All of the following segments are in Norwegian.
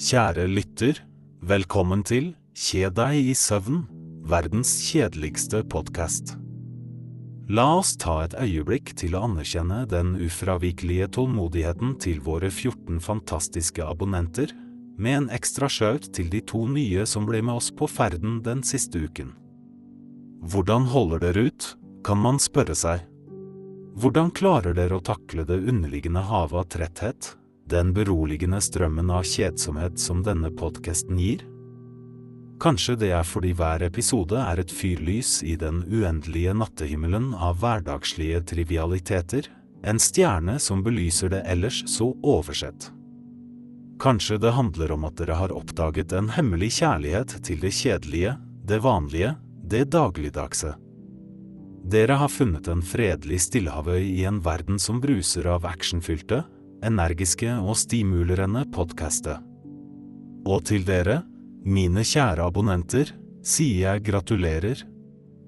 Kjære lytter, velkommen til Kje deg i søvn, verdens kjedeligste podkast. La oss ta et øyeblikk til å anerkjenne den ufravikelige tålmodigheten til våre 14 fantastiske abonnenter, med en ekstra skjøt til de to nye som ble med oss på ferden den siste uken. Hvordan holder dere ut, kan man spørre seg. Hvordan klarer dere å takle det underliggende havet av tretthet, den beroligende strømmen av kjedsomhet som denne podkasten gir? Kanskje det er fordi hver episode er et fyrlys i den uendelige nattehimmelen av hverdagslige trivialiteter, en stjerne som belyser det ellers så oversett. Kanskje det handler om at dere har oppdaget en hemmelig kjærlighet til det kjedelige, det vanlige, det dagligdagse. Dere har funnet en fredelig stillehavøy i en verden som bruser av actionfylte, energiske og stimulerende podkastet. Og til dere, mine kjære abonnenter, sier jeg gratulerer.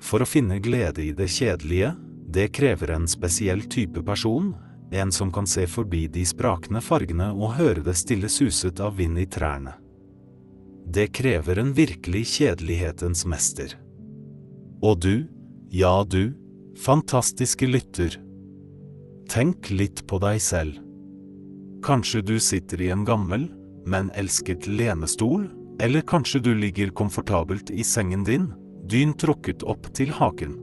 For å finne glede i det kjedelige, det krever en spesiell type person, en som kan se forbi de sprakende fargene og høre det stille suset av vind i trærne. Det krever en virkelig kjedelighetens mester. Og du, ja du, fantastiske lytter. Tenk litt på deg selv. Kanskje du sitter i en gammel, men elsket lenestol, eller kanskje du ligger komfortabelt i sengen din, dyn trukket opp til haken.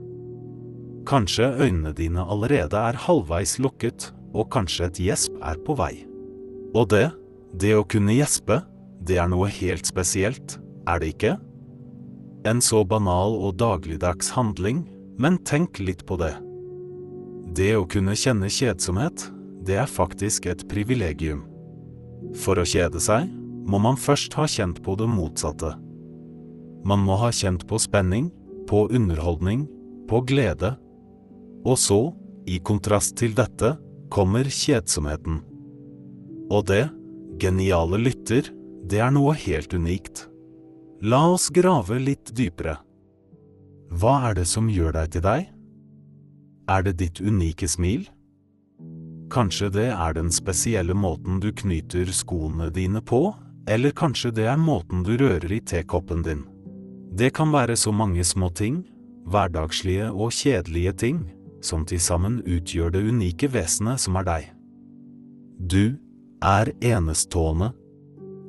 Kanskje øynene dine allerede er halvveis lukket, og kanskje et gjesp er på vei. Og det, det å kunne gjespe, det er noe helt spesielt, er det ikke? En så banal og dagligdags handling, men tenk litt på det. Det å kunne kjenne kjedsomhet, det er faktisk et privilegium. For å kjede seg, må man først ha kjent på det motsatte. Man må ha kjent på spenning, på underholdning, på glede. Og så, i kontrast til dette, kommer kjedsomheten. Og det, geniale lytter, det er noe helt unikt. La oss grave litt dypere. Hva er det som gjør deg til deg? Er det ditt unike smil? Kanskje det er den spesielle måten du knyter skoene dine på, eller kanskje det er måten du rører i tekoppen din. Det kan være så mange små ting, hverdagslige og kjedelige ting, som til sammen utgjør det unike vesenet som er deg. Du er enestående.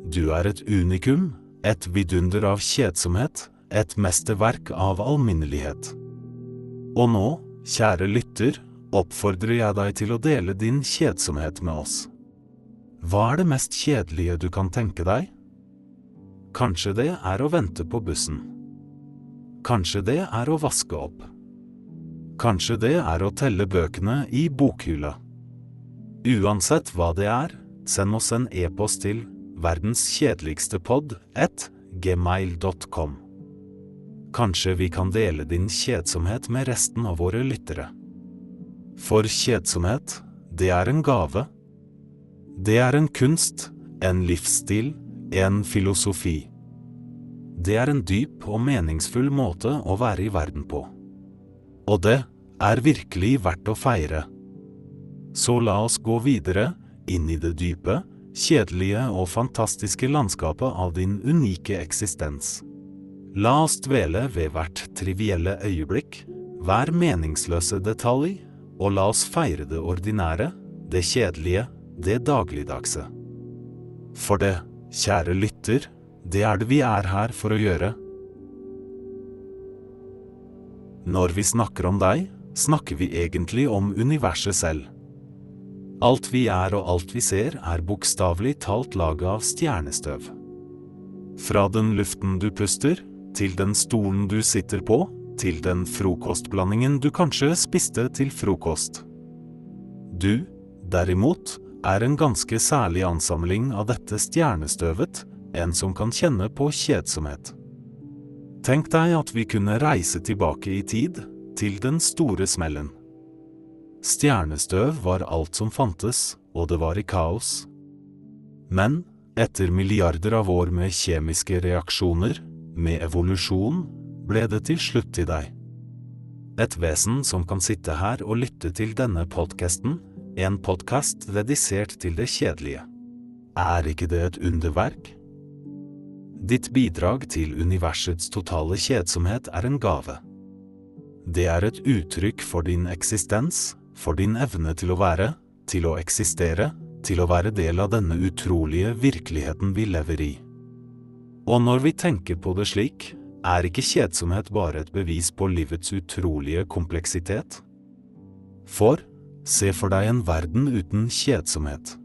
Du er et unikum, et vidunder av kjedsomhet, et mesterverk av alminnelighet. Og nå, kjære lytter, oppfordrer jeg deg til å dele din kjedsomhet med oss. Hva er det mest kjedelige du kan tenke deg? Kanskje det er å vente på bussen. Kanskje det er å vaske opp. Kanskje det er å telle bøkene i bokhylla. Uansett hva det er, send oss en e-post til verdenskjedeligstepod 1 gmail.com. Kanskje vi kan dele din kjedsomhet med resten av våre lyttere. For kjedsomhet, det er en gave det er en kunst, en livsstil, en filosofi. Det er en dyp og meningsfull måte å være i verden på. Og det er virkelig verdt å feire. Så la oss gå videre, inn i det dype, kjedelige og fantastiske landskapet av din unike eksistens. La oss dvele ved hvert trivielle øyeblikk, hver meningsløse detalj, og la oss feire det ordinære, det kjedelige, det dagligdagse. For det, kjære lytter, det er det vi er her for å gjøre. Når vi snakker om deg, snakker vi egentlig om universet selv. Alt vi er og alt vi ser, er bokstavelig talt laget av stjernestøv. Fra den luften du puster, til den stolen du sitter på, til den frokostblandingen du kanskje spiste til frokost. Du, derimot, er en ganske særlig ansamling av dette stjernestøvet, en som kan kjenne på kjedsomhet. Tenk deg at vi kunne reise tilbake i tid, til den store smellen. Stjernestøv var alt som fantes, og det var i kaos. Men etter milliarder av år med kjemiske reaksjoner, med evolusjon, ble det til slutt til deg. Et vesen som kan sitte her og lytte til denne podkasten, en podkast redisert til det kjedelige. Er ikke det et underverk? ditt bidrag til universets totale kjedsomhet er en gave. Det er et uttrykk for din eksistens, for din evne til å være, til å eksistere, til å være del av denne utrolige virkeligheten vi lever i. Og når vi tenker på det slik, er ikke kjedsomhet bare et bevis på livets utrolige kompleksitet? For, se for deg en verden uten kjedsomhet.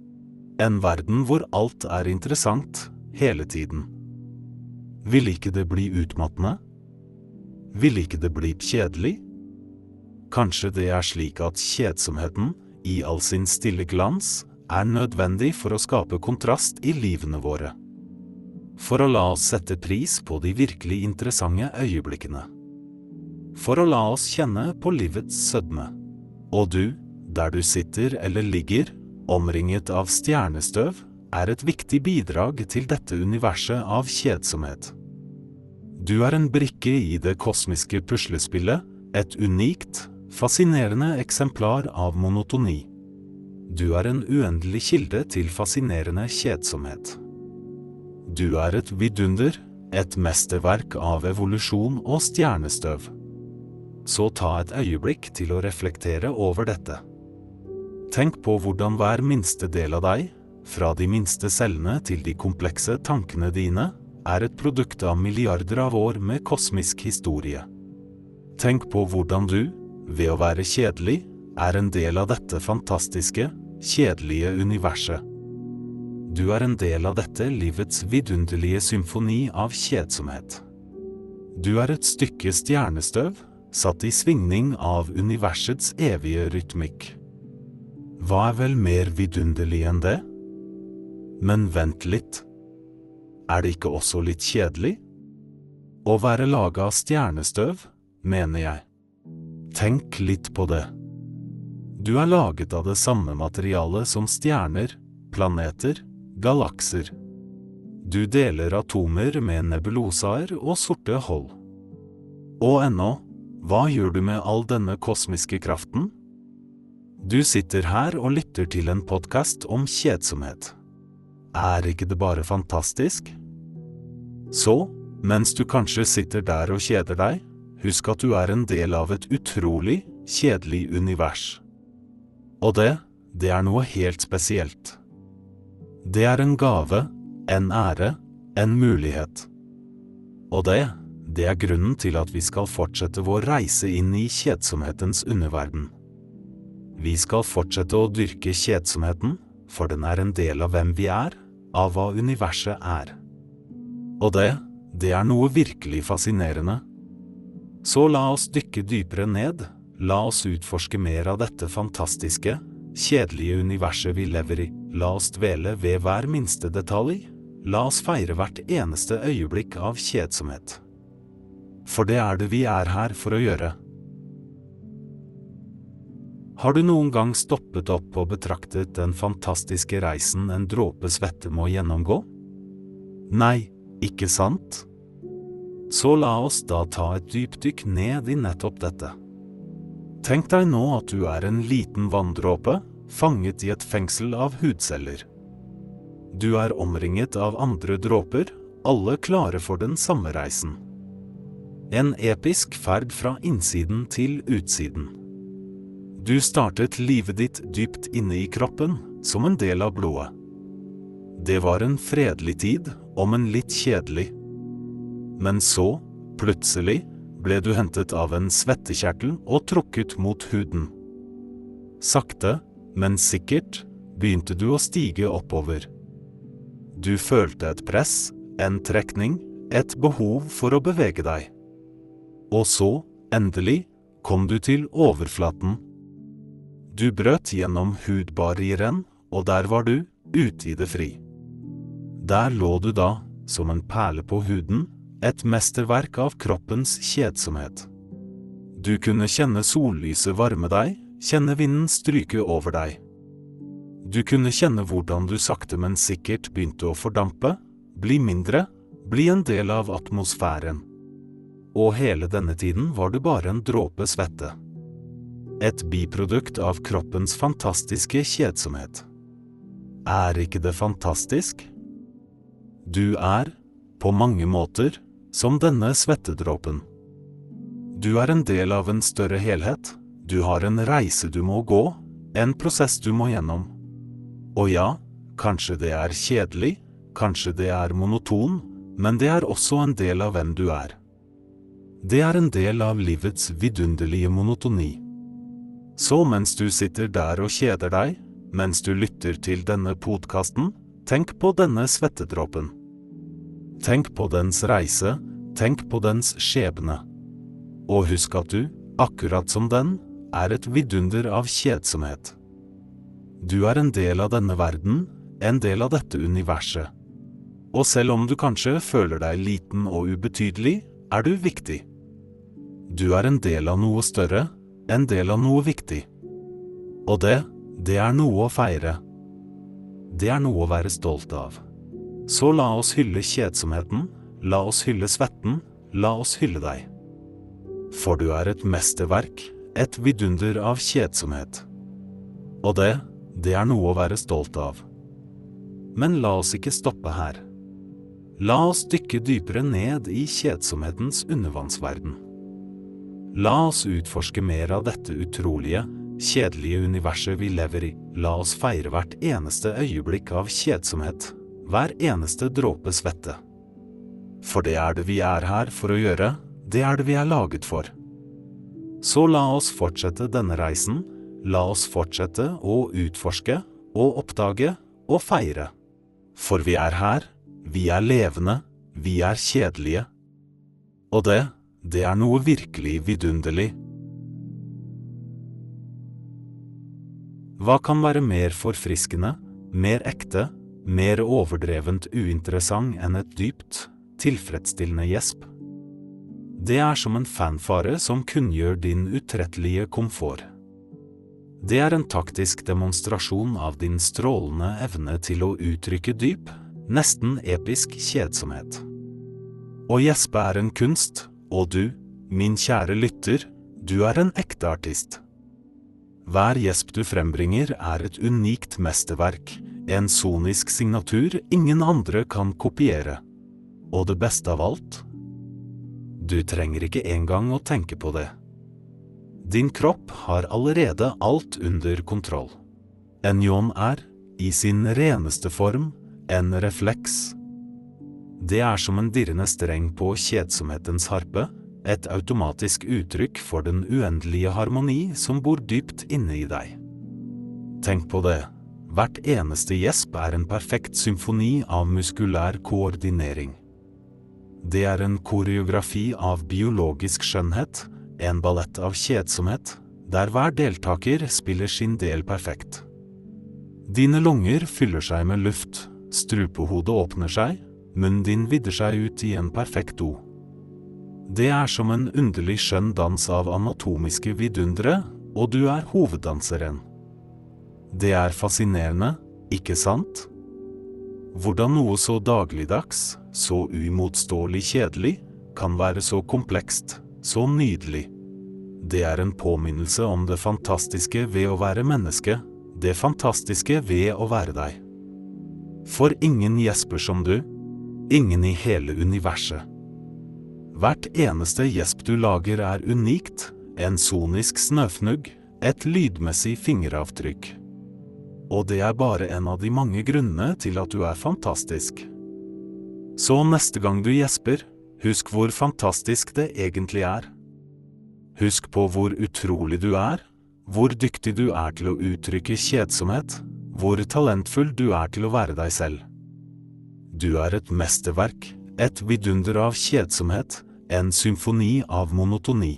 En verden hvor alt er interessant, hele tiden. Vil ikke det bli utmattende? Vil ikke det bli kjedelig? Kanskje det er slik at kjedsomheten, i all sin stille glans, er nødvendig for å skape kontrast i livene våre. For å la oss sette pris på de virkelig interessante øyeblikkene. For å la oss kjenne på livets sødme. Og du, der du sitter eller ligger, omringet av stjernestøv, er et viktig bidrag til dette universet av kjedsomhet. Du er en brikke i det kosmiske puslespillet, et unikt, fascinerende eksemplar av monotoni. Du er en uendelig kilde til fascinerende kjedsomhet. Du er et vidunder, et mesterverk av evolusjon og stjernestøv. Så ta et øyeblikk til å reflektere over dette. Tenk på hvordan hver minste del av deg, fra de minste cellene til de komplekse tankene dine, er et produkt av milliarder av år med kosmisk historie. Tenk på hvordan du, ved å være kjedelig, er en del av dette fantastiske, kjedelige universet. Du er en del av dette livets vidunderlige symfoni av kjedsomhet. Du er et stykke stjernestøv, satt i svingning av universets evige rytmikk. Hva er vel mer vidunderlig enn det? Men vent litt. Er det ikke også litt kjedelig? Å være laga av stjernestøv, mener jeg. Tenk litt på det. Du er laget av det samme materialet som stjerner, planeter, galakser. Du deler atomer med nebulosaer og sorte hold. Og ennå, hva gjør du med all denne kosmiske kraften? Du sitter her og lytter til en podkast om kjedsomhet. Er ikke det bare fantastisk? Så, mens du kanskje sitter der og kjeder deg, husk at du er en del av et utrolig, kjedelig univers. Og det, det er noe helt spesielt. Det er en gave, en ære, en mulighet. Og det, det er grunnen til at vi skal fortsette vår reise inn i kjedsomhetens underverden. Vi skal fortsette å dyrke kjedsomheten, for den er en del av hvem vi er, av hva universet er. Og det, det er noe virkelig fascinerende. Så la oss dykke dypere ned, la oss utforske mer av dette fantastiske, kjedelige universet vi lever i, la oss dvele ved hver minste detalj, la oss feire hvert eneste øyeblikk av kjedsomhet. For det er det vi er her for å gjøre. Har du noen gang stoppet opp og betraktet den fantastiske reisen en dråpe svette må gjennomgå? Nei, ikke sant? Så la oss da ta et dypdykk ned i nettopp dette. Tenk deg nå at du er en liten vanndråpe, fanget i et fengsel av hudceller. Du er omringet av andre dråper, alle klare for den samme reisen. En episk ferd fra innsiden til utsiden. Du startet livet ditt dypt inne i kroppen, som en del av blodet. Det var en fredelig tid, om en litt kjedelig. Men så, plutselig, ble du hentet av en svettekjertel og trukket mot huden. Sakte, men sikkert, begynte du å stige oppover. Du følte et press, en trekning, et behov for å bevege deg. Og så, endelig, kom du til overflaten du brøt gjennom hudbarrieren, og der var du, ute i det fri. Der lå du da, som en perle på huden, et mesterverk av kroppens kjedsomhet. Du kunne kjenne sollyset varme deg, kjenne vinden stryke over deg. Du kunne kjenne hvordan du sakte, men sikkert begynte å fordampe, bli mindre, bli en del av atmosfæren. Og hele denne tiden var du bare en dråpe svette et biprodukt av kroppens fantastiske kjedsomhet. Er ikke det fantastisk? Du er, på mange måter, som denne svettedråpen. Du er en del av en større helhet, du har en reise du må gå, en prosess du må gjennom. Og ja, kanskje det er kjedelig, kanskje det er monoton, men det er også en del av hvem du er. Det er en del av livets vidunderlige monotoni. Så mens du sitter der og kjeder deg, mens du lytter til denne podkasten, tenk på denne svettedråpen. Tenk på dens reise, tenk på dens skjebne. Og husk at du, akkurat som den, er et vidunder av kjedsomhet. Du er en del av denne verden, en del av dette universet. Og selv om du kanskje føler deg liten og ubetydelig, er du viktig. Du er en del av noe større, en del av noe viktig. Og det, det er noe å feire. Det er noe å være stolt av. Så la oss hylle kjedsomheten, la oss hylle svetten, la oss hylle deg. For du er et mesterverk, et vidunder av kjedsomhet. Og det, det er noe å være stolt av. Men la oss ikke stoppe her. La oss dykke dypere ned i kjedsomhetens undervannsverden. La oss utforske mer av dette utrolige, kjedelige universet vi lever i. La oss feire hvert eneste øyeblikk av kjedsomhet, hver eneste dråpe svette. For det er det vi er her for å gjøre, det er det vi er laget for. Så la oss fortsette denne reisen, la oss fortsette å utforske og oppdage og feire. For vi er her, vi er levende, vi er kjedelige. Og det, det er noe virkelig vidunderlig. Hva kan være mer forfriskende, mer ekte, mer overdrevent uinteressant enn et dypt, tilfredsstillende gjesp? Det er som en fanfare som kunngjør din utrettelige komfort. Det er en taktisk demonstrasjon av din strålende evne til å uttrykke dyp, nesten episk kjedsomhet. Å gjespe er en kunst, og du, min kjære lytter, du er en ekte artist. Hver gjesp du frembringer er et unikt mesterverk, en sonisk signatur ingen andre kan kopiere. Og det beste av alt? Du trenger ikke engang å tenke på det. Din kropp har allerede alt under kontroll. En yon er, i sin reneste form, en refleks. Det er som en dirrende streng på kjedsomhetens harpe, et automatisk uttrykk for den uendelige harmoni som bor dypt inne i deg. Tenk på det, hvert eneste gjesp er en perfekt symfoni av muskulær koordinering. Det er en koreografi av biologisk skjønnhet, en ballett av kjedsomhet, der hver deltaker spiller sin del perfekt. Dine lunger fyller seg med luft, Strupehodet åpner seg, munnen din vidder seg ut i en perfekt do. Det er som en underlig skjønn dans av anatomiske vidundere, og du er hoveddanseren. Det er fascinerende, ikke sant? Hvordan noe så dagligdags, så uimotståelig kjedelig, kan være så komplekst, så nydelig. Det er en påminnelse om det fantastiske ved å være menneske, det fantastiske ved å være deg. For ingen gjesper som du, ingen i hele universet. Hvert eneste gjesp du lager er unikt, en sonisk snøfnugg, et lydmessig fingeravtrykk. Og det er bare en av de mange grunnene til at du er fantastisk. Så neste gang du gjesper, husk hvor fantastisk det egentlig er. Husk på hvor utrolig du er, hvor dyktig du er til å uttrykke kjedsomhet, hvor talentfull du er til å være deg selv. Du er et mesterverk, et vidunder av kjedsomhet, en symfoni av monotoni.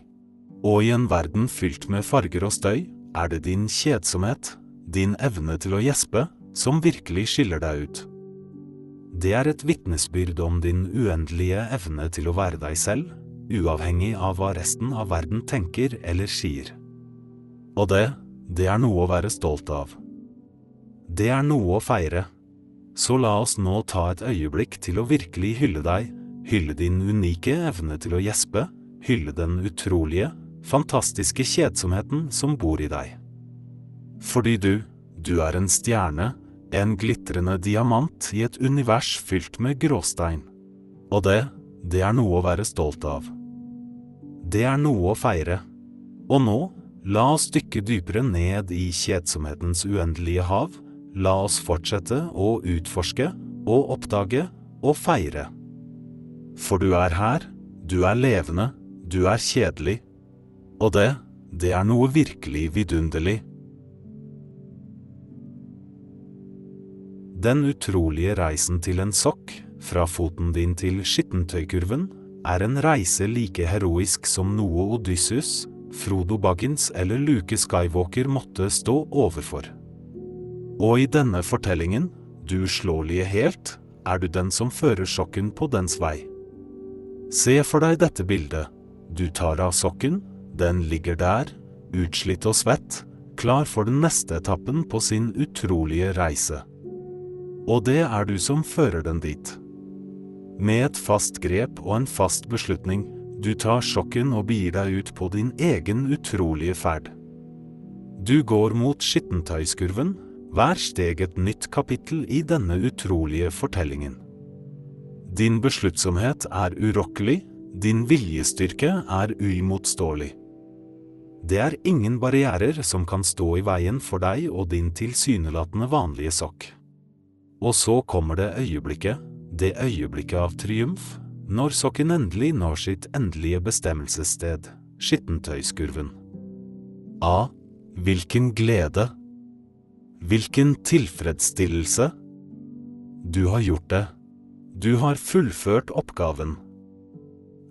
Og i en verden fylt med farger og støy, er det din kjedsomhet, din evne til å gjespe, som virkelig skiller deg ut. Det er et vitnesbyrd om din uendelige evne til å være deg selv, uavhengig av hva resten av verden tenker eller sier. Og det, det er noe å være stolt av. Det er noe å feire. Så la oss nå ta et øyeblikk til å virkelig hylle deg, hylle din unike evne til å gjespe, hylle den utrolige, fantastiske kjedsomheten som bor i deg. Fordi du, du er en stjerne, en glitrende diamant i et univers fylt med gråstein. Og det, det er noe å være stolt av. Det er noe å feire. Og nå, la oss dykke dypere ned i kjedsomhetens uendelige hav. La oss fortsette å utforske og oppdage og feire. For du er her, du er levende, du er kjedelig. Og det, det er noe virkelig vidunderlig. Den utrolige reisen til en sokk, fra foten din til skittentøykurven, er en reise like heroisk som noe Odysseus, Frodo Baggins eller Luke Skywalker måtte stå overfor. Og i denne fortellingen, du uslåelige helt, er du den som fører sokken på dens vei. Se for deg dette bildet. Du tar av sokken, den ligger der, utslitt og svett, klar for den neste etappen på sin utrolige reise. Og det er du som fører den dit. Med et fast grep og en fast beslutning, du tar sjokken og begir deg ut på din egen utrolige ferd. Du går mot skittentøyskurven, hver steg et nytt kapittel i denne utrolige fortellingen. Din besluttsomhet er urokkelig, din viljestyrke er uimotståelig. Det er ingen barrierer som kan stå i veien for deg og din tilsynelatende vanlige sokk. Og så kommer det øyeblikket, det øyeblikket av triumf, når sokken endelig når sitt endelige bestemmelsessted, skittentøyskurven. A. Hvilken glede! Hvilken tilfredsstillelse! Du har gjort det. Du har fullført oppgaven.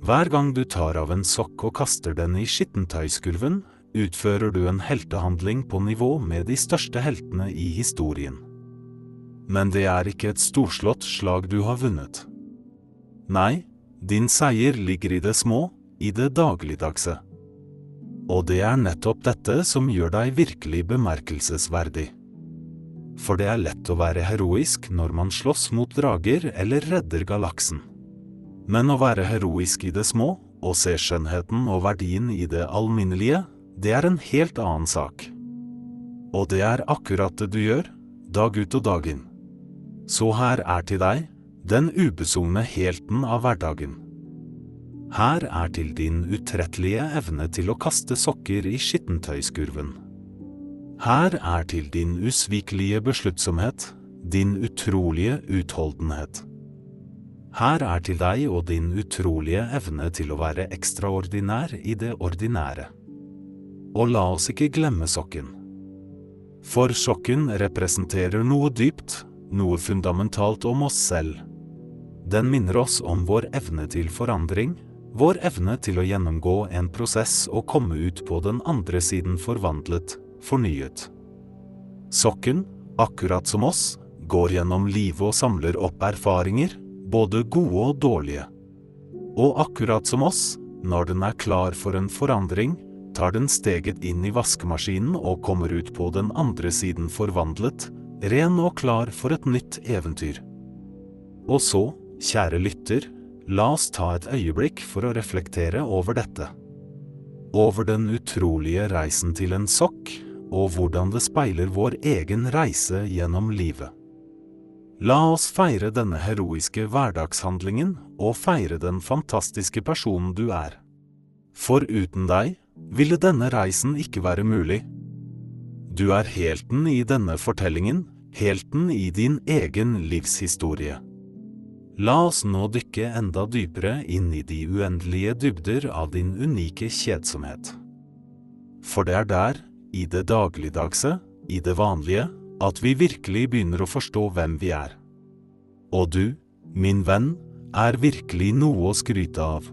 Hver gang du tar av en sokk og kaster den i skittentøyskurven, utfører du en heltehandling på nivå med de største heltene i historien. Men det er ikke et storslått slag du har vunnet. Nei, din seier ligger i det små, i det dagligdagse. Og det er nettopp dette som gjør deg virkelig bemerkelsesverdig. For det er lett å være heroisk når man slåss mot drager eller redder galaksen. Men å være heroisk i det små, og se skjønnheten og verdien i det alminnelige, det er en helt annen sak. Og det er akkurat det du gjør, dag ut og dag inn. Så her er til deg, den ubesungne helten av hverdagen. Her er til din utrettelige evne til å kaste sokker i skittentøyskurven. Her er til din usvikelige besluttsomhet, din utrolige utholdenhet. Her er til deg og din utrolige evne til å være ekstraordinær i det ordinære. Og la oss ikke glemme sokken. For sokken representerer noe dypt, noe fundamentalt om oss selv. Den minner oss om vår evne til forandring, vår evne til å gjennomgå en prosess og komme ut på den andre siden forvandlet, fornyet. Sokken, akkurat som oss, går gjennom livet og samler opp erfaringer, både gode og dårlige. Og akkurat som oss, når den er klar for en forandring, tar den steget inn i vaskemaskinen og kommer ut på den andre siden forvandlet, ren og klar for et nytt eventyr. Og så, kjære lytter, la oss ta et øyeblikk for å reflektere over dette. Over den utrolige reisen til en sokk, og hvordan det speiler vår egen reise gjennom livet. La oss feire denne heroiske hverdagshandlingen, og feire den fantastiske personen du er. For uten deg ville denne reisen ikke være mulig. Du er helten i denne fortellingen, helten i din egen livshistorie. La oss nå dykke enda dypere inn i de uendelige dybder av din unike kjedsomhet. For det er der, i det dagligdagse, i det vanlige, at vi virkelig begynner å forstå hvem vi er. Og du, min venn, er virkelig noe å skryte av.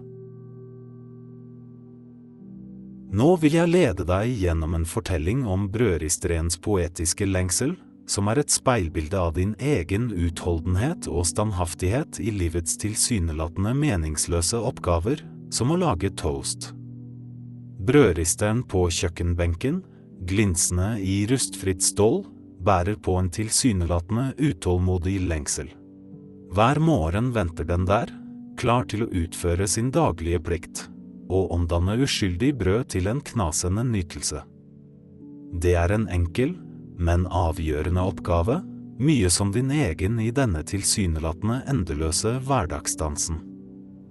Nå vil jeg lede deg gjennom en fortelling om brødristerens poetiske lengsel, som er et speilbilde av din egen utholdenhet og standhaftighet i livets tilsynelatende meningsløse oppgaver, som å lage toast. Brødristeren på kjøkkenbenken, glinsende i rustfritt stål, bærer på en tilsynelatende utålmodig lengsel. Hver morgen venter den der, klar til å utføre sin daglige plikt og omdanne uskyldig brød til en knasende nytelse. Det er en enkel, men avgjørende oppgave, mye som din egen i denne tilsynelatende endeløse hverdagsdansen.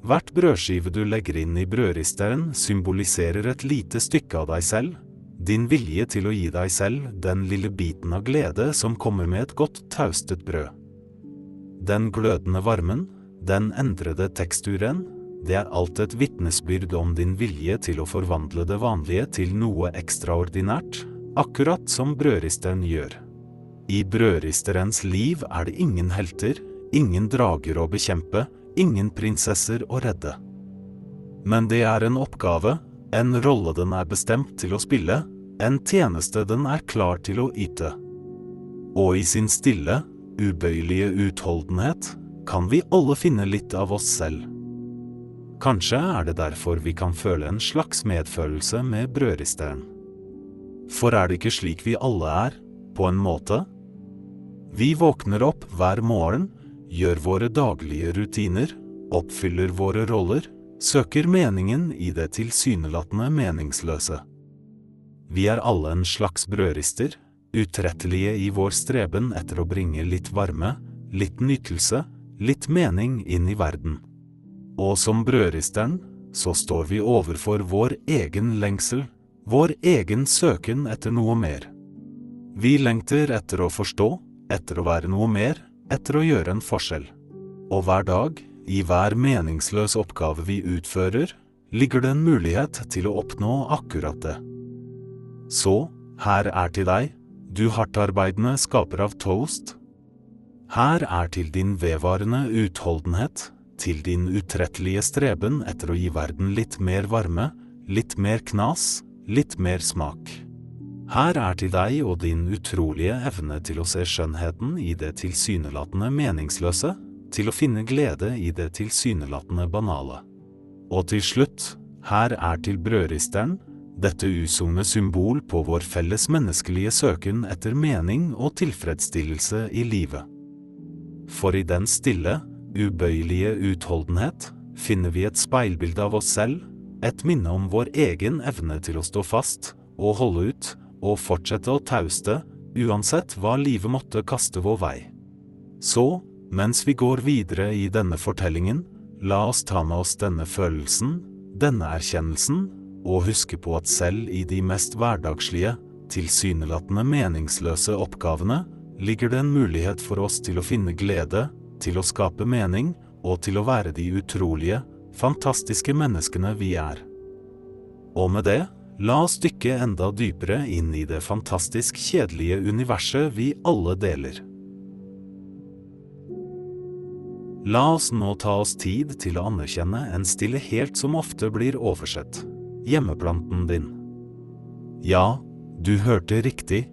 Hvert brødskive du legger inn i brødristeren symboliserer et lite stykke av deg selv, din vilje til å gi deg selv den lille biten av glede som kommer med et godt taustet brød. Den glødende varmen, den endrede teksturen, det er alt et vitnesbyrd om din vilje til å forvandle det vanlige til noe ekstraordinært, akkurat som brødristeren gjør. I brødristerens liv er det ingen helter, ingen drager å bekjempe, ingen prinsesser å redde. Men det er en oppgave, en rolle den er bestemt til å spille, en tjeneste den er klar til å yte. Og i sin stille, ubøyelige utholdenhet kan vi alle finne litt av oss selv. Kanskje er det derfor vi kan føle en slags medfølelse med brødristeren. For er det ikke slik vi alle er, på en måte? Vi våkner opp hver morgen, gjør våre daglige rutiner, oppfyller våre roller, søker meningen i det tilsynelatende meningsløse. Vi er alle en slags brødrister, utrettelige i vår streben etter å bringe litt varme, litt nytelse, litt mening inn i verden. Og som brødristeren så står vi overfor vår egen lengsel, vår egen søken etter noe mer. Vi lengter etter å forstå, etter å være noe mer, etter å gjøre en forskjell. Og hver dag, i hver meningsløs oppgave vi utfører, ligger det en mulighet til å oppnå akkurat det. Så, her er til deg, du hardtarbeidende skaper av toast. Her er til din vedvarende utholdenhet, til din utrettelige streben etter å gi verden litt mer varme, litt mer knas, litt mer smak. Her er til deg og din utrolige evne til å se skjønnheten i det tilsynelatende meningsløse, til å finne glede i det tilsynelatende banale. Og til slutt, her er til brødristeren, dette usunne symbol på vår felles menneskelige søken etter mening og tilfredsstillelse i livet. For i den stille, ubøyelige utholdenhet finner vi et speilbilde av oss selv, et minne om vår egen evne til å stå fast og holde ut og fortsette å tauste, uansett hva livet måtte kaste vår vei. Så, mens vi går videre i denne fortellingen, la oss ta med oss denne følelsen, denne erkjennelsen, og huske på at selv i de mest hverdagslige, tilsynelatende meningsløse oppgavene ligger det en mulighet for oss til å finne glede, til å skape mening og til å være de utrolige, fantastiske menneskene vi er. Og med det, la oss dykke enda dypere inn i det fantastisk kjedelige universet vi alle deler. La oss nå ta oss tid til å anerkjenne en stille helt som ofte blir oversett, hjemmeplanten din. Ja, du hørte riktig,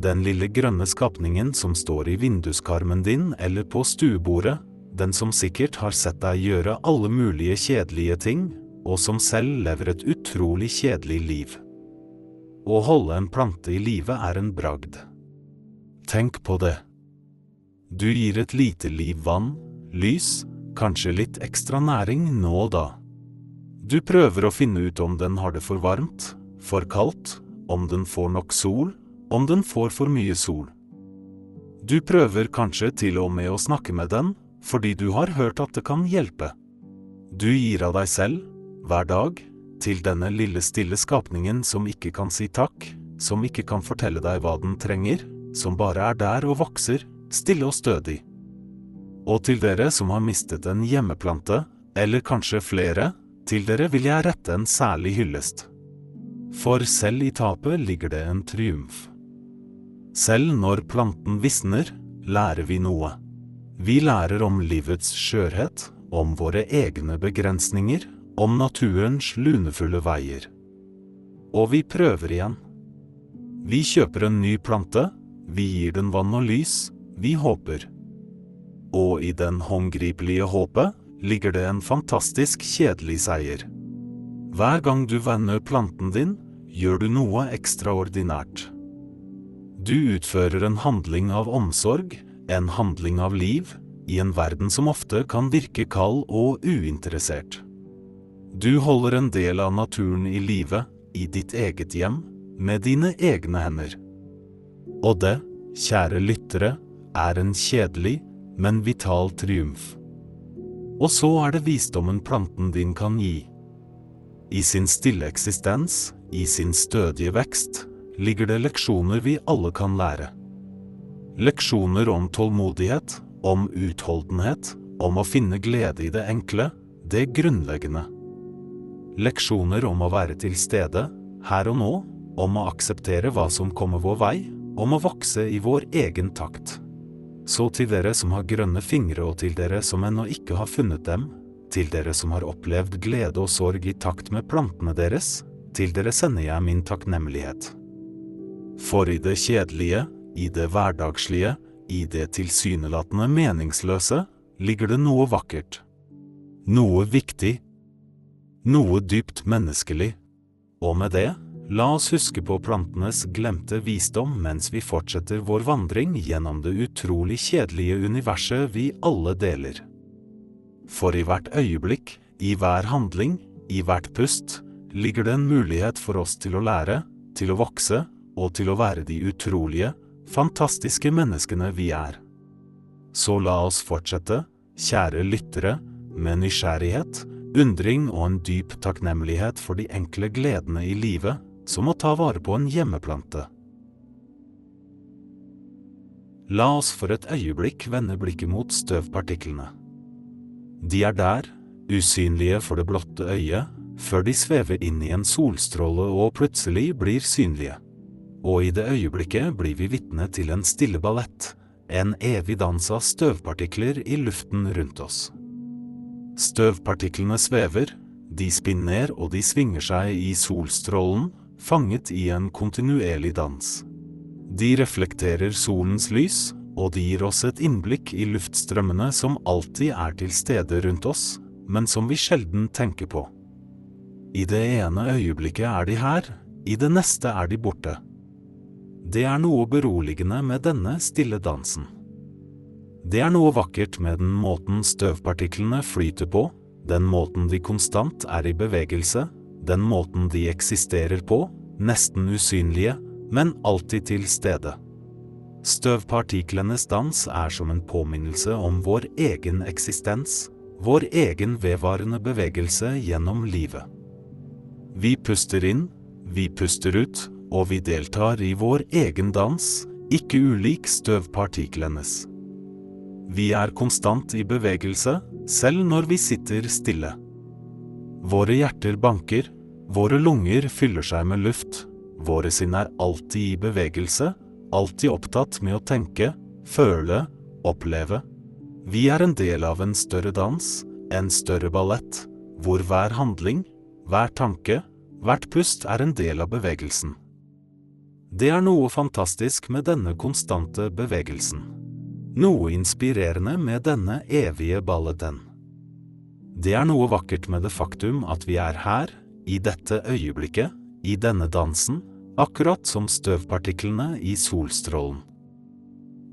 den lille grønne skapningen som står i vinduskarmen din eller på stuebordet, den som sikkert har sett deg gjøre alle mulige kjedelige ting, og som selv lever et utrolig kjedelig liv. Å holde en plante i live er en bragd. Tenk på det. Du gir et lite liv vann, lys, kanskje litt ekstra næring nå og da. Du prøver å finne ut om den har det for varmt, for kaldt, om den får nok sol, om den får for mye sol. Du prøver kanskje til og med å snakke med den, fordi du har hørt at det kan hjelpe. Du gir av deg selv, hver dag, til denne lille stille skapningen som ikke kan si takk, som ikke kan fortelle deg hva den trenger, som bare er der og vokser, stille og stødig. Og til dere som har mistet en hjemmeplante, eller kanskje flere, til dere vil jeg rette en særlig hyllest. For selv i tapet ligger det en triumf. Selv når planten visner, lærer vi noe. Vi lærer om livets skjørhet, om våre egne begrensninger, om naturens lunefulle veier. Og vi prøver igjen. Vi kjøper en ny plante, vi gir den vann og lys, vi håper. Og i den håndgripelige håpet ligger det en fantastisk kjedelig seier. Hver gang du vender planten din, gjør du noe ekstraordinært. Du utfører en handling av omsorg, en handling av liv, i en verden som ofte kan virke kald og uinteressert. Du holder en del av naturen i live, i ditt eget hjem, med dine egne hender. Og det, kjære lyttere, er en kjedelig, men vital triumf. Og så er det visdommen planten din kan gi. I sin stille eksistens, i sin stødige vekst, ligger det leksjoner vi alle kan lære. Leksjoner om tålmodighet, om utholdenhet, om å finne glede i det enkle, det grunnleggende. Leksjoner om å være til stede, her og nå, om å akseptere hva som kommer vår vei, om å vokse i vår egen takt. Så til dere som har grønne fingre og til dere som ennå ikke har funnet dem, til dere som har opplevd glede og sorg i takt med plantene deres, til dere sender jeg min takknemlighet. For i det kjedelige, i det hverdagslige, i det tilsynelatende meningsløse, ligger det noe vakkert. Noe viktig. Noe dypt menneskelig. Og med det La oss huske på plantenes glemte visdom mens vi fortsetter vår vandring gjennom det utrolig kjedelige universet vi alle deler. For i hvert øyeblikk, i hver handling, i hvert pust, ligger det en mulighet for oss til å lære, til å vokse og til å være de utrolige, fantastiske menneskene vi er. Så la oss fortsette, kjære lyttere, med nysgjerrighet, undring og en dyp takknemlighet for de enkle gledene i livet som å ta vare på en hjemmeplante. La oss for et øyeblikk vende blikket mot støvpartiklene. De er der, usynlige for det blotte øyet, før de svever inn i en solstråle og plutselig blir synlige. Og i det øyeblikket blir vi vitne til en stille ballett, en evig dans av støvpartikler i luften rundt oss. Støvpartiklene svever, de spinner og de svinger seg i solstrålen, fanget i en kontinuerlig dans. De reflekterer solens lys, og de gir oss et innblikk i luftstrømmene som alltid er til stede rundt oss, men som vi sjelden tenker på. I det ene øyeblikket er de her, i det neste er de borte. Det er noe beroligende med denne stille dansen. Det er noe vakkert med den måten støvpartiklene flyter på, den måten de konstant er i bevegelse, den måten de eksisterer på, nesten usynlige, men alltid til stede. Støvpartiklenes dans er som en påminnelse om vår egen eksistens, vår egen vedvarende bevegelse gjennom livet. Vi puster inn, vi puster ut, og vi deltar i vår egen dans, ikke ulik støvpartiklenes. Vi er konstant i bevegelse, selv når vi sitter stille. Våre hjerter banker, våre lunger fyller seg med luft, våre sinn er alltid i bevegelse, alltid opptatt med å tenke, føle, oppleve. Vi er en del av en større dans, en større ballett, hvor hver handling, hver tanke, hvert pust er en del av bevegelsen. Det er noe fantastisk med denne konstante bevegelsen. Noe inspirerende med denne evige balleten. Det er noe vakkert med det faktum at vi er her, i dette øyeblikket, i denne dansen, akkurat som støvpartiklene i solstrålen.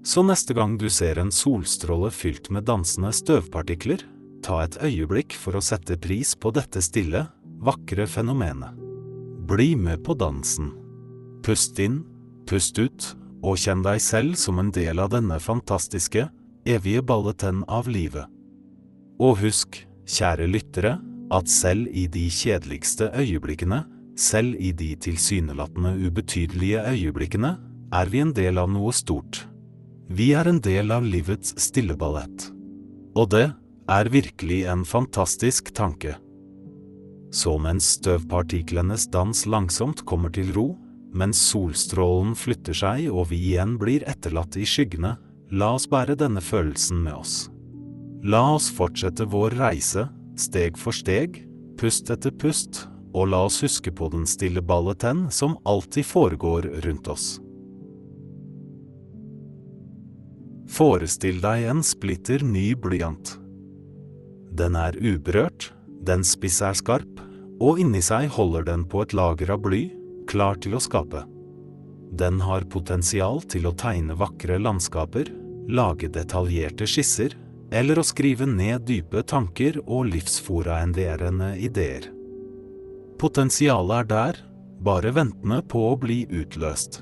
Så neste gang du ser en solstråle fylt med dansende støvpartikler, ta et øyeblikk for å sette pris på dette stille, vakre fenomenet. Bli med på dansen. Pust inn, pust ut, og kjenn deg selv som en del av denne fantastiske, evige balletenn av livet. Og husk, kjære lyttere, at selv i de kjedeligste øyeblikkene, selv i de tilsynelatende ubetydelige øyeblikkene, er vi en del av noe stort. Vi er en del av livets stille ballett. Og det er virkelig en fantastisk tanke. Så mens støvpartiklenes dans langsomt kommer til ro, mens solstrålen flytter seg og vi igjen blir etterlatt i skyggene, la oss bære denne følelsen med oss. La oss fortsette vår reise, steg for steg, pust etter pust, og la oss huske på den stille balletenn som alltid foregår rundt oss. Forestill deg en splitter ny blyant. Den er uberørt, den spiss er skarp, og inni seg holder den på et lager av bly, klar til å skape. Den har potensial til å tegne vakre landskaper, lage detaljerte skisser, eller å skrive ned dype tanker og livsforaenderende ideer. Potensialet er der, bare ventende på å bli utløst.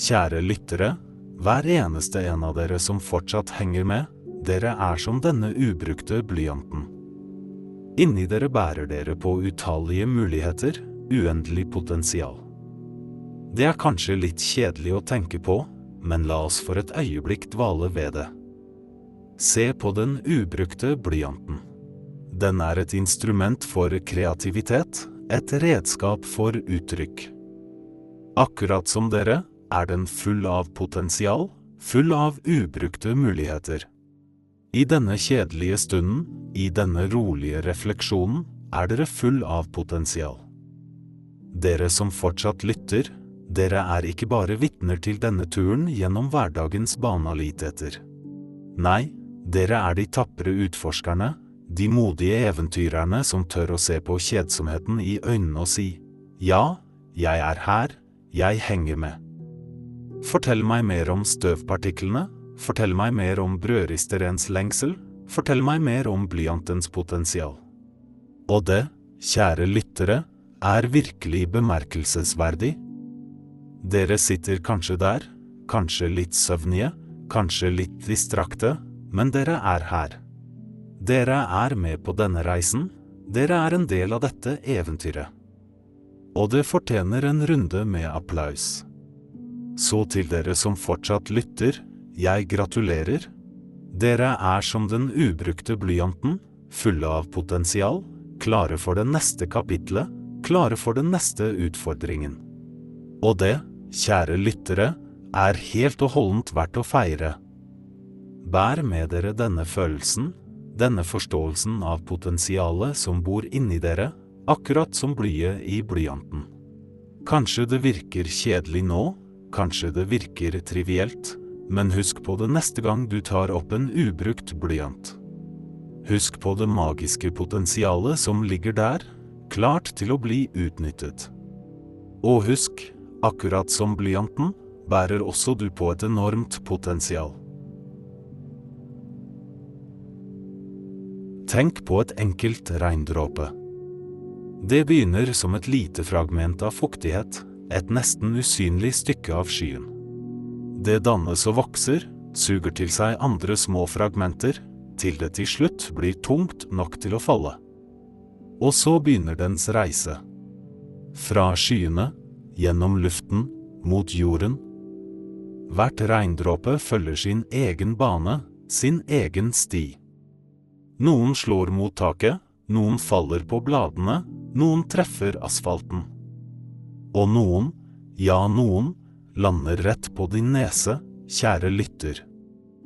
Kjære lyttere, hver eneste en av dere som fortsatt henger med, dere er som denne ubrukte blyanten. Inni dere bærer dere på utallige muligheter, uendelig potensial. Det er kanskje litt kjedelig å tenke på, men la oss for et øyeblikk dvale ved det. Se på den ubrukte blyanten. Den er et instrument for kreativitet, et redskap for uttrykk. Akkurat som dere er den full av potensial, full av ubrukte muligheter. I denne kjedelige stunden, i denne rolige refleksjonen, er dere full av potensial. Dere som fortsatt lytter, dere er ikke bare vitner til denne turen gjennom hverdagens banaliteter. Nei, dere er de tapre utforskerne, de modige eventyrerne som tør å se på kjedsomheten i øynene og si, ja, jeg er her, jeg henger med. Fortell meg mer om støvpartiklene, Fortell meg mer om brødristerens lengsel, fortell meg mer om blyantens potensial. Og det, kjære lyttere, er virkelig bemerkelsesverdig. Dere sitter kanskje der, kanskje litt søvnige, kanskje litt distrakte, men dere er her. Dere er med på denne reisen, dere er en del av dette eventyret. Og det fortjener en runde med applaus. Så til dere som fortsatt lytter, jeg gratulerer. Dere er som den ubrukte blyanten, fulle av potensial, klare for det neste kapitlet, klare for den neste utfordringen. Og det, kjære lyttere, er helt og holdent verdt å feire. Bær med dere denne følelsen, denne forståelsen av potensialet som bor inni dere, akkurat som blyet i blyanten. Kanskje det virker kjedelig nå, kanskje det virker trivielt, men husk på det neste gang du tar opp en ubrukt blyant. Husk på det magiske potensialet som ligger der, klart til å bli utnyttet. Og husk, akkurat som blyanten, bærer også du på et enormt potensial. Tenk på et enkelt regndråpe. Det begynner som et lite fragment av fuktighet, et nesten usynlig stykke av skyen. Det dannes og vokser, suger til seg andre små fragmenter, til det til slutt blir tungt nok til å falle. Og så begynner dens reise. Fra skyene, gjennom luften, mot jorden. Hvert regndråpe følger sin egen bane, sin egen sti. Noen slår mot taket, noen faller på bladene, noen treffer asfalten. Og noen, ja noen, lander rett på din nese, kjære lytter.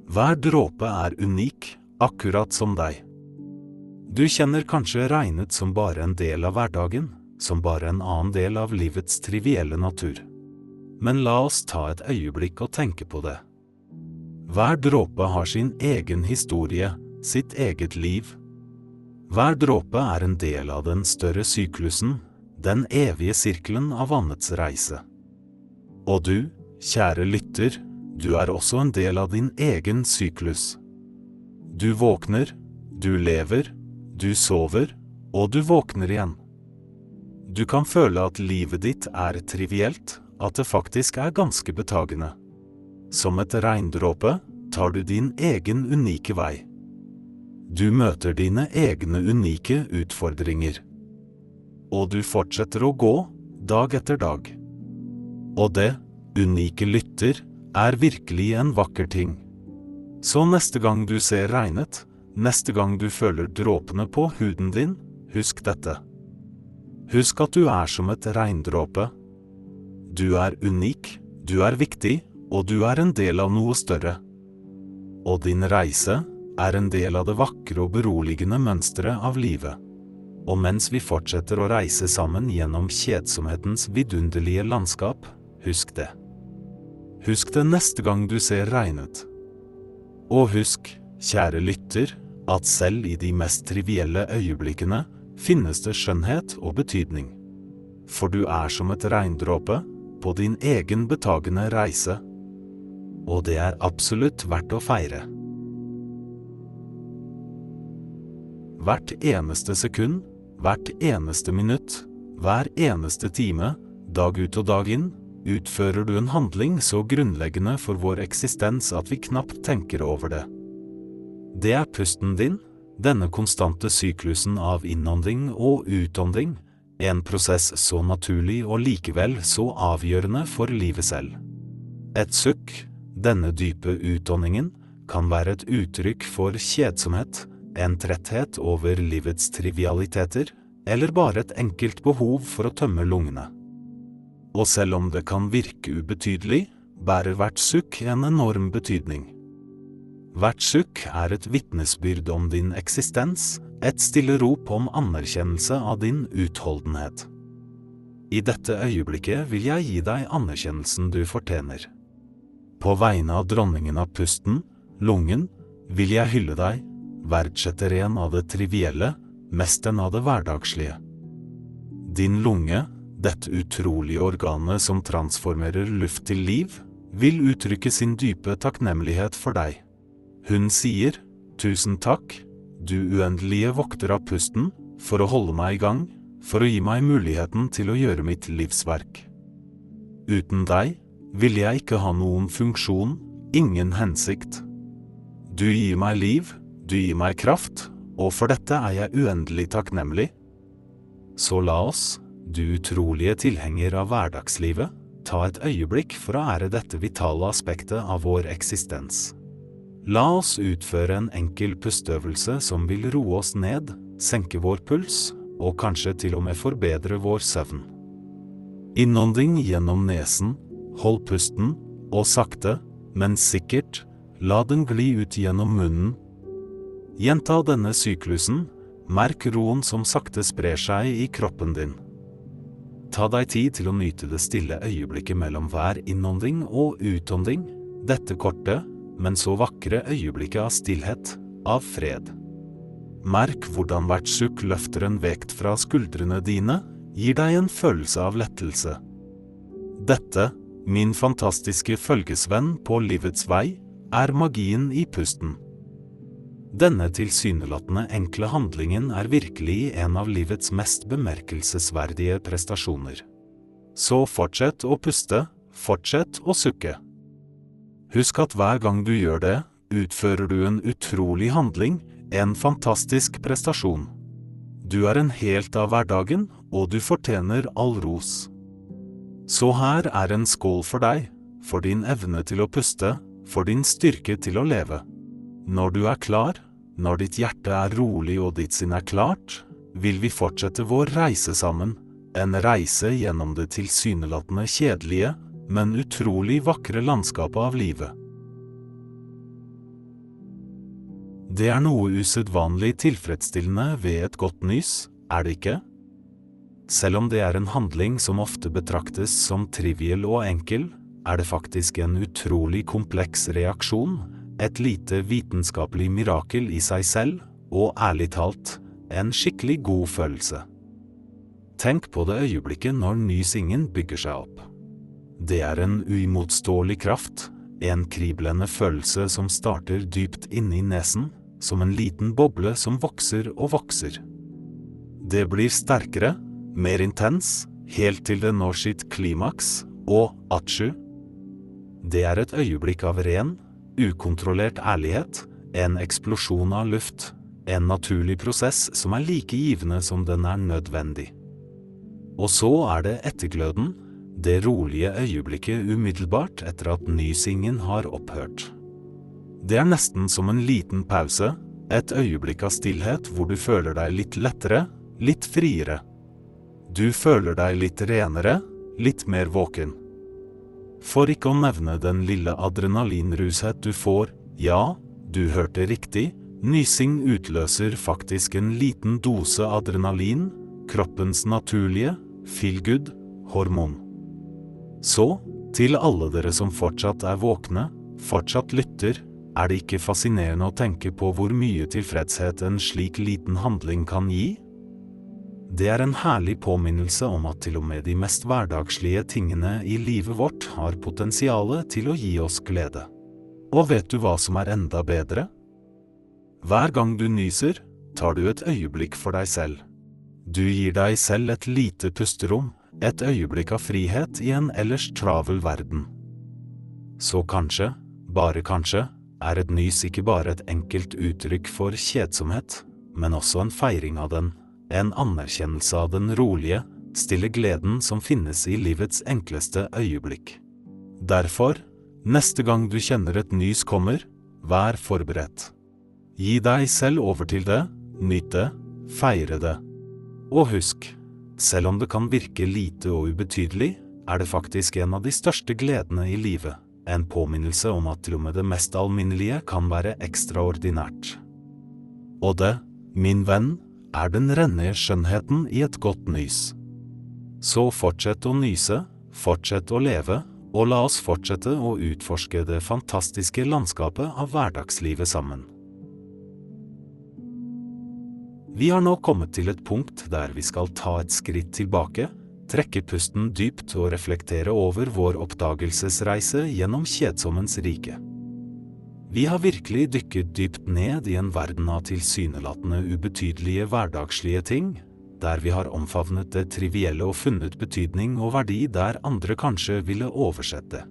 Hver dråpe er unik, akkurat som deg. Du kjenner kanskje regnet som bare en del av hverdagen, som bare en annen del av livets trivielle natur. Men la oss ta et øyeblikk og tenke på det. Hver dråpe har sin egen historie, sitt eget liv. Hver dråpe er en del av den større syklusen, den evige sirkelen av vannets reise. Og du, kjære lytter, du er også en del av din egen syklus. Du våkner, du lever, du sover, og du våkner igjen. Du kan føle at livet ditt er trivielt, at det faktisk er ganske betagende. Som et regndråpe tar du din egen unike vei. Du møter dine egne unike utfordringer. Og du fortsetter å gå, dag etter dag. Og det, unike lytter, er virkelig en vakker ting. Så neste gang du ser regnet, neste gang du føler dråpene på huden din, husk dette. Husk at du er som et regndråpe. Du er unik, du er viktig, og du er en del av noe større. Og din reise er en del av det vakre og beroligende mønsteret av livet. Og mens vi fortsetter å reise sammen gjennom kjedsomhetens vidunderlige landskap, Husk det. Husk det neste gang du ser regnet. Og husk, kjære lytter, at selv i de mest trivielle øyeblikkene finnes det skjønnhet og betydning. For du er som et regndråpe på din egen betagende reise. Og det er absolutt verdt å feire. Hvert eneste sekund, hvert eneste minutt, hver eneste time, dag ut og dag inn, utfører du en handling så grunnleggende for vår eksistens at vi knapt tenker over det. Det er pusten din, denne konstante syklusen av innånding og utånding, en prosess så naturlig og likevel så avgjørende for livet selv. Et sukk, denne dype utåndingen, kan være et uttrykk for kjedsomhet, en tretthet over livets trivialiteter, eller bare et enkelt behov for å tømme lungene. Og selv om det kan virke ubetydelig, bærer hvert sukk en enorm betydning. Hvert sukk er et vitnesbyrd om din eksistens, et stille rop om anerkjennelse av din utholdenhet. I dette øyeblikket vil jeg gi deg anerkjennelsen du fortjener. På vegne av dronningen av pusten, lungen, vil jeg hylle deg, verdsetter en av det trivielle, mest enn av det hverdagslige. Din lunge, dette utrolige organet som transformerer luft til liv, vil uttrykke sin dype takknemlighet for deg. Hun sier, tusen takk, du uendelige vokter av pusten, for å holde meg i gang, for å gi meg muligheten til å gjøre mitt livsverk. Uten deg ville jeg ikke ha noen funksjon, ingen hensikt. Du gir meg liv, du gir meg kraft, og for dette er jeg uendelig takknemlig. Så la oss, du utrolige tilhenger av hverdagslivet, ta et øyeblikk for å ære dette vitale aspektet av vår eksistens. La oss utføre en enkel pusteøvelse som vil roe oss ned, senke vår puls, og kanskje til og med forbedre vår søvn. Innånding gjennom nesen, hold pusten, og sakte, men sikkert, la den gli ut gjennom munnen Gjenta denne syklusen, merk roen som sakte sprer seg i kroppen din. Ta deg tid til å nyte det stille øyeblikket mellom hver innånding og utånding, dette korte, men så vakre øyeblikket av stillhet, av fred. Merk hvordan hvert sukk løfter en vekt fra skuldrene dine, gir deg en følelse av lettelse. Dette, min fantastiske følgesvenn på livets vei, er magien i pusten. Denne tilsynelatende enkle handlingen er virkelig en av livets mest bemerkelsesverdige prestasjoner. Så fortsett å puste, fortsett å sukke. Husk at hver gang du gjør det, utfører du en utrolig handling, en fantastisk prestasjon. Du er en helt av hverdagen, og du fortjener all ros. Så her er en skål for deg, for din evne til å puste, for din styrke til å leve. Når du er klar, når ditt hjerte er rolig og ditt sinn er klart, vil vi fortsette vår reise sammen, en reise gjennom det tilsynelatende kjedelige, men utrolig vakre landskapet av livet. Det er noe usedvanlig tilfredsstillende ved et godt nys, er det ikke? Selv om det er en handling som ofte betraktes som triviell og enkel, er det faktisk en utrolig kompleks reaksjon et lite vitenskapelig mirakel i seg selv, og ærlig talt, en skikkelig god følelse. Tenk på det øyeblikket når nysingen bygger seg opp. Det er en uimotståelig kraft, en kriblende følelse som starter dypt inne i nesen, som en liten boble som vokser og vokser. Det blir sterkere, mer intens, helt til det når sitt klimaks, og atsju. Det er et øyeblikk av ren, ukontrollert ærlighet, en eksplosjon av luft, en naturlig prosess som er like givende som den er nødvendig. Og så er det ettergløden, det rolige øyeblikket umiddelbart etter at nysingen har opphørt. Det er nesten som en liten pause, et øyeblikk av stillhet hvor du føler deg litt lettere, litt friere. Du føler deg litt renere, litt mer våken. For ikke å nevne den lille adrenalinrushet du får, ja, du hørte riktig, nysing utløser faktisk en liten dose adrenalin, kroppens naturlige, feel-good, hormon. Så, til alle dere som fortsatt er våkne, fortsatt lytter, er det ikke fascinerende å tenke på hvor mye tilfredshet en slik liten handling kan gi? Det er en herlig påminnelse om at til og med de mest hverdagslige tingene i livet vårt har potensial til å gi oss glede. Og vet du hva som er enda bedre? Hver gang du nyser, tar du et øyeblikk for deg selv. Du gir deg selv et lite pusterom, et øyeblikk av frihet i en ellers travel verden. Så kanskje, bare kanskje, er et nys ikke bare et enkelt uttrykk for kjedsomhet, men også en feiring av den, en anerkjennelse av den rolige, stille gleden som finnes i livets enkleste øyeblikk. Derfor, neste gang du kjenner et nys kommer, vær forberedt. Gi deg selv over til det, nyt det, feire det. Og husk, selv om det kan virke lite og ubetydelig, er det faktisk en av de største gledene i livet. En påminnelse om at til og med det mest alminnelige kan være ekstraordinært. Og det, min venn, er den rene skjønnheten i et godt nys. Så fortsett å nyse, fortsett å leve, og la oss fortsette å utforske det fantastiske landskapet av hverdagslivet sammen. Vi har nå kommet til et punkt der vi skal ta et skritt tilbake, trekke pusten dypt og reflektere over vår oppdagelsesreise gjennom kjedsommens rike. Vi har virkelig dykket dypt ned i en verden av tilsynelatende ubetydelige hverdagslige ting, der vi har omfavnet det trivielle og funnet betydning og verdi der andre kanskje ville oversette.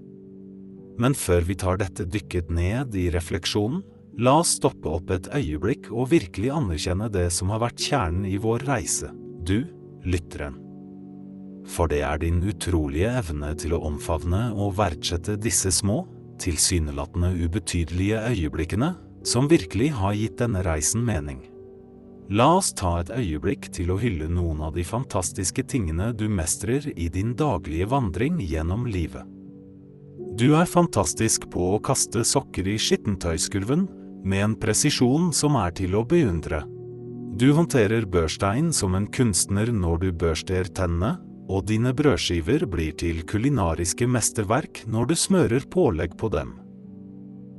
Men før vi tar dette dykket ned i refleksjonen, La oss stoppe opp et øyeblikk og virkelig anerkjenne det som har vært kjernen i vår reise, du, lytteren. For det er din utrolige evne til å omfavne og verdsette disse små, tilsynelatende ubetydelige øyeblikkene som virkelig har gitt denne reisen mening. La oss ta et øyeblikk til å hylle noen av de fantastiske tingene du mestrer i din daglige vandring gjennom livet. Du er fantastisk på å kaste sokker i skittentøyskurven, med en presisjon som er til å beundre. Du håndterer børstein som en kunstner når du børster tennene, og dine brødskiver blir til kulinariske mesterverk når du smører pålegg på dem.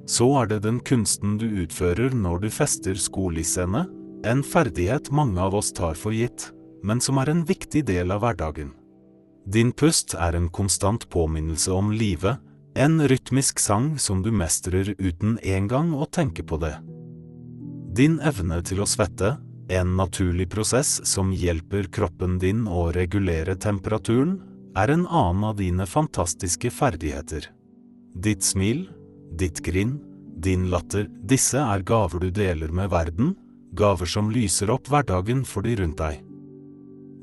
Så er det den kunsten du utfører når du fester skolissene, en ferdighet mange av oss tar for gitt, men som er en viktig del av hverdagen. Din pust er en konstant påminnelse om livet, en rytmisk sang som du mestrer uten engang å tenke på det. Din evne til å svette, en naturlig prosess som hjelper kroppen din å regulere temperaturen, er en annen av dine fantastiske ferdigheter. Ditt smil, ditt grin, din latter, disse er gaver du deler med verden, gaver som lyser opp hverdagen for de rundt deg.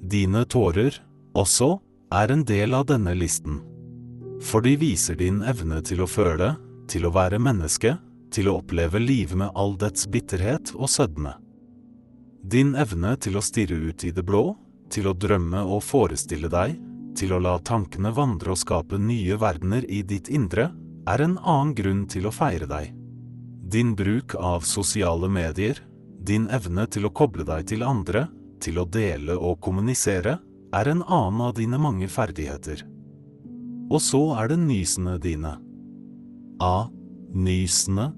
Dine tårer, også, er en del av denne listen for de viser din evne til å føle, til å være menneske, til å oppleve livet med all dets bitterhet og sødme. Din evne til å stirre ut i det blå, til å drømme og forestille deg, til å la tankene vandre og skape nye verdener i ditt indre, er en annen grunn til å feire deg. Din bruk av sosiale medier, din evne til å koble deg til andre, til å dele og kommunisere, er en annen av dine mange ferdigheter. Og så er det nysene dine. A. Nysene.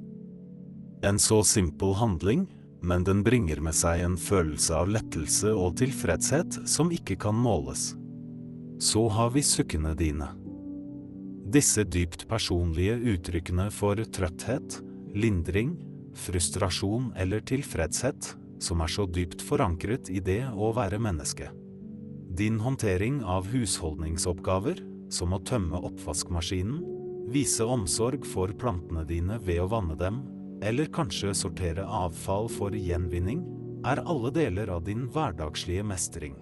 En så simpel handling, men den bringer med seg en følelse av lettelse og tilfredshet som ikke kan måles. Så har vi sukkene dine. Disse dypt personlige uttrykkene for trøtthet, lindring, frustrasjon eller tilfredshet, som er så dypt forankret i det å være menneske. Din håndtering av husholdningsoppgaver, som å tømme oppvaskmaskinen, vise omsorg for plantene dine ved å vanne dem, eller kanskje sortere avfall for gjenvinning, er alle deler av din hverdagslige mestring.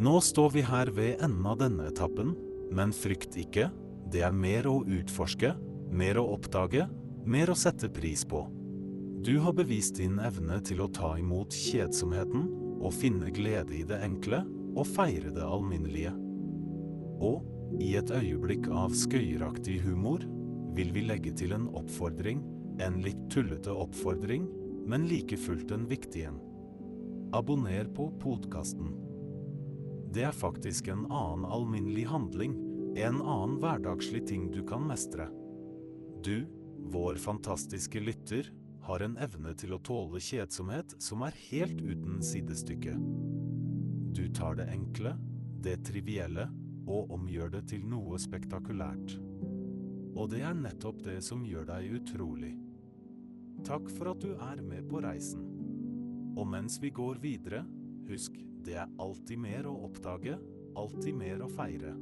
Nå står vi her ved enden av denne etappen, men frykt ikke, det er mer å utforske, mer å oppdage, mer å sette pris på. Du har bevist din evne til å ta imot kjedsomheten, og finne glede i det enkle, og feire det alminnelige. Og, i et øyeblikk av skøyeraktig humor, vil vi legge til en oppfordring, en litt tullete oppfordring, men like fullt en viktig en. Abonner på podkasten. Det er faktisk en annen alminnelig handling, en annen hverdagslig ting du kan mestre. Du, vår fantastiske lytter, har en evne til å tåle kjedsomhet som er helt uten sidestykke. Du tar det enkle, det trivielle, og omgjør det til noe spektakulært. Og det er nettopp det som gjør deg utrolig. Takk for at du er med på reisen. Og mens vi går videre, husk, det er alltid mer å oppdage, alltid mer å feire.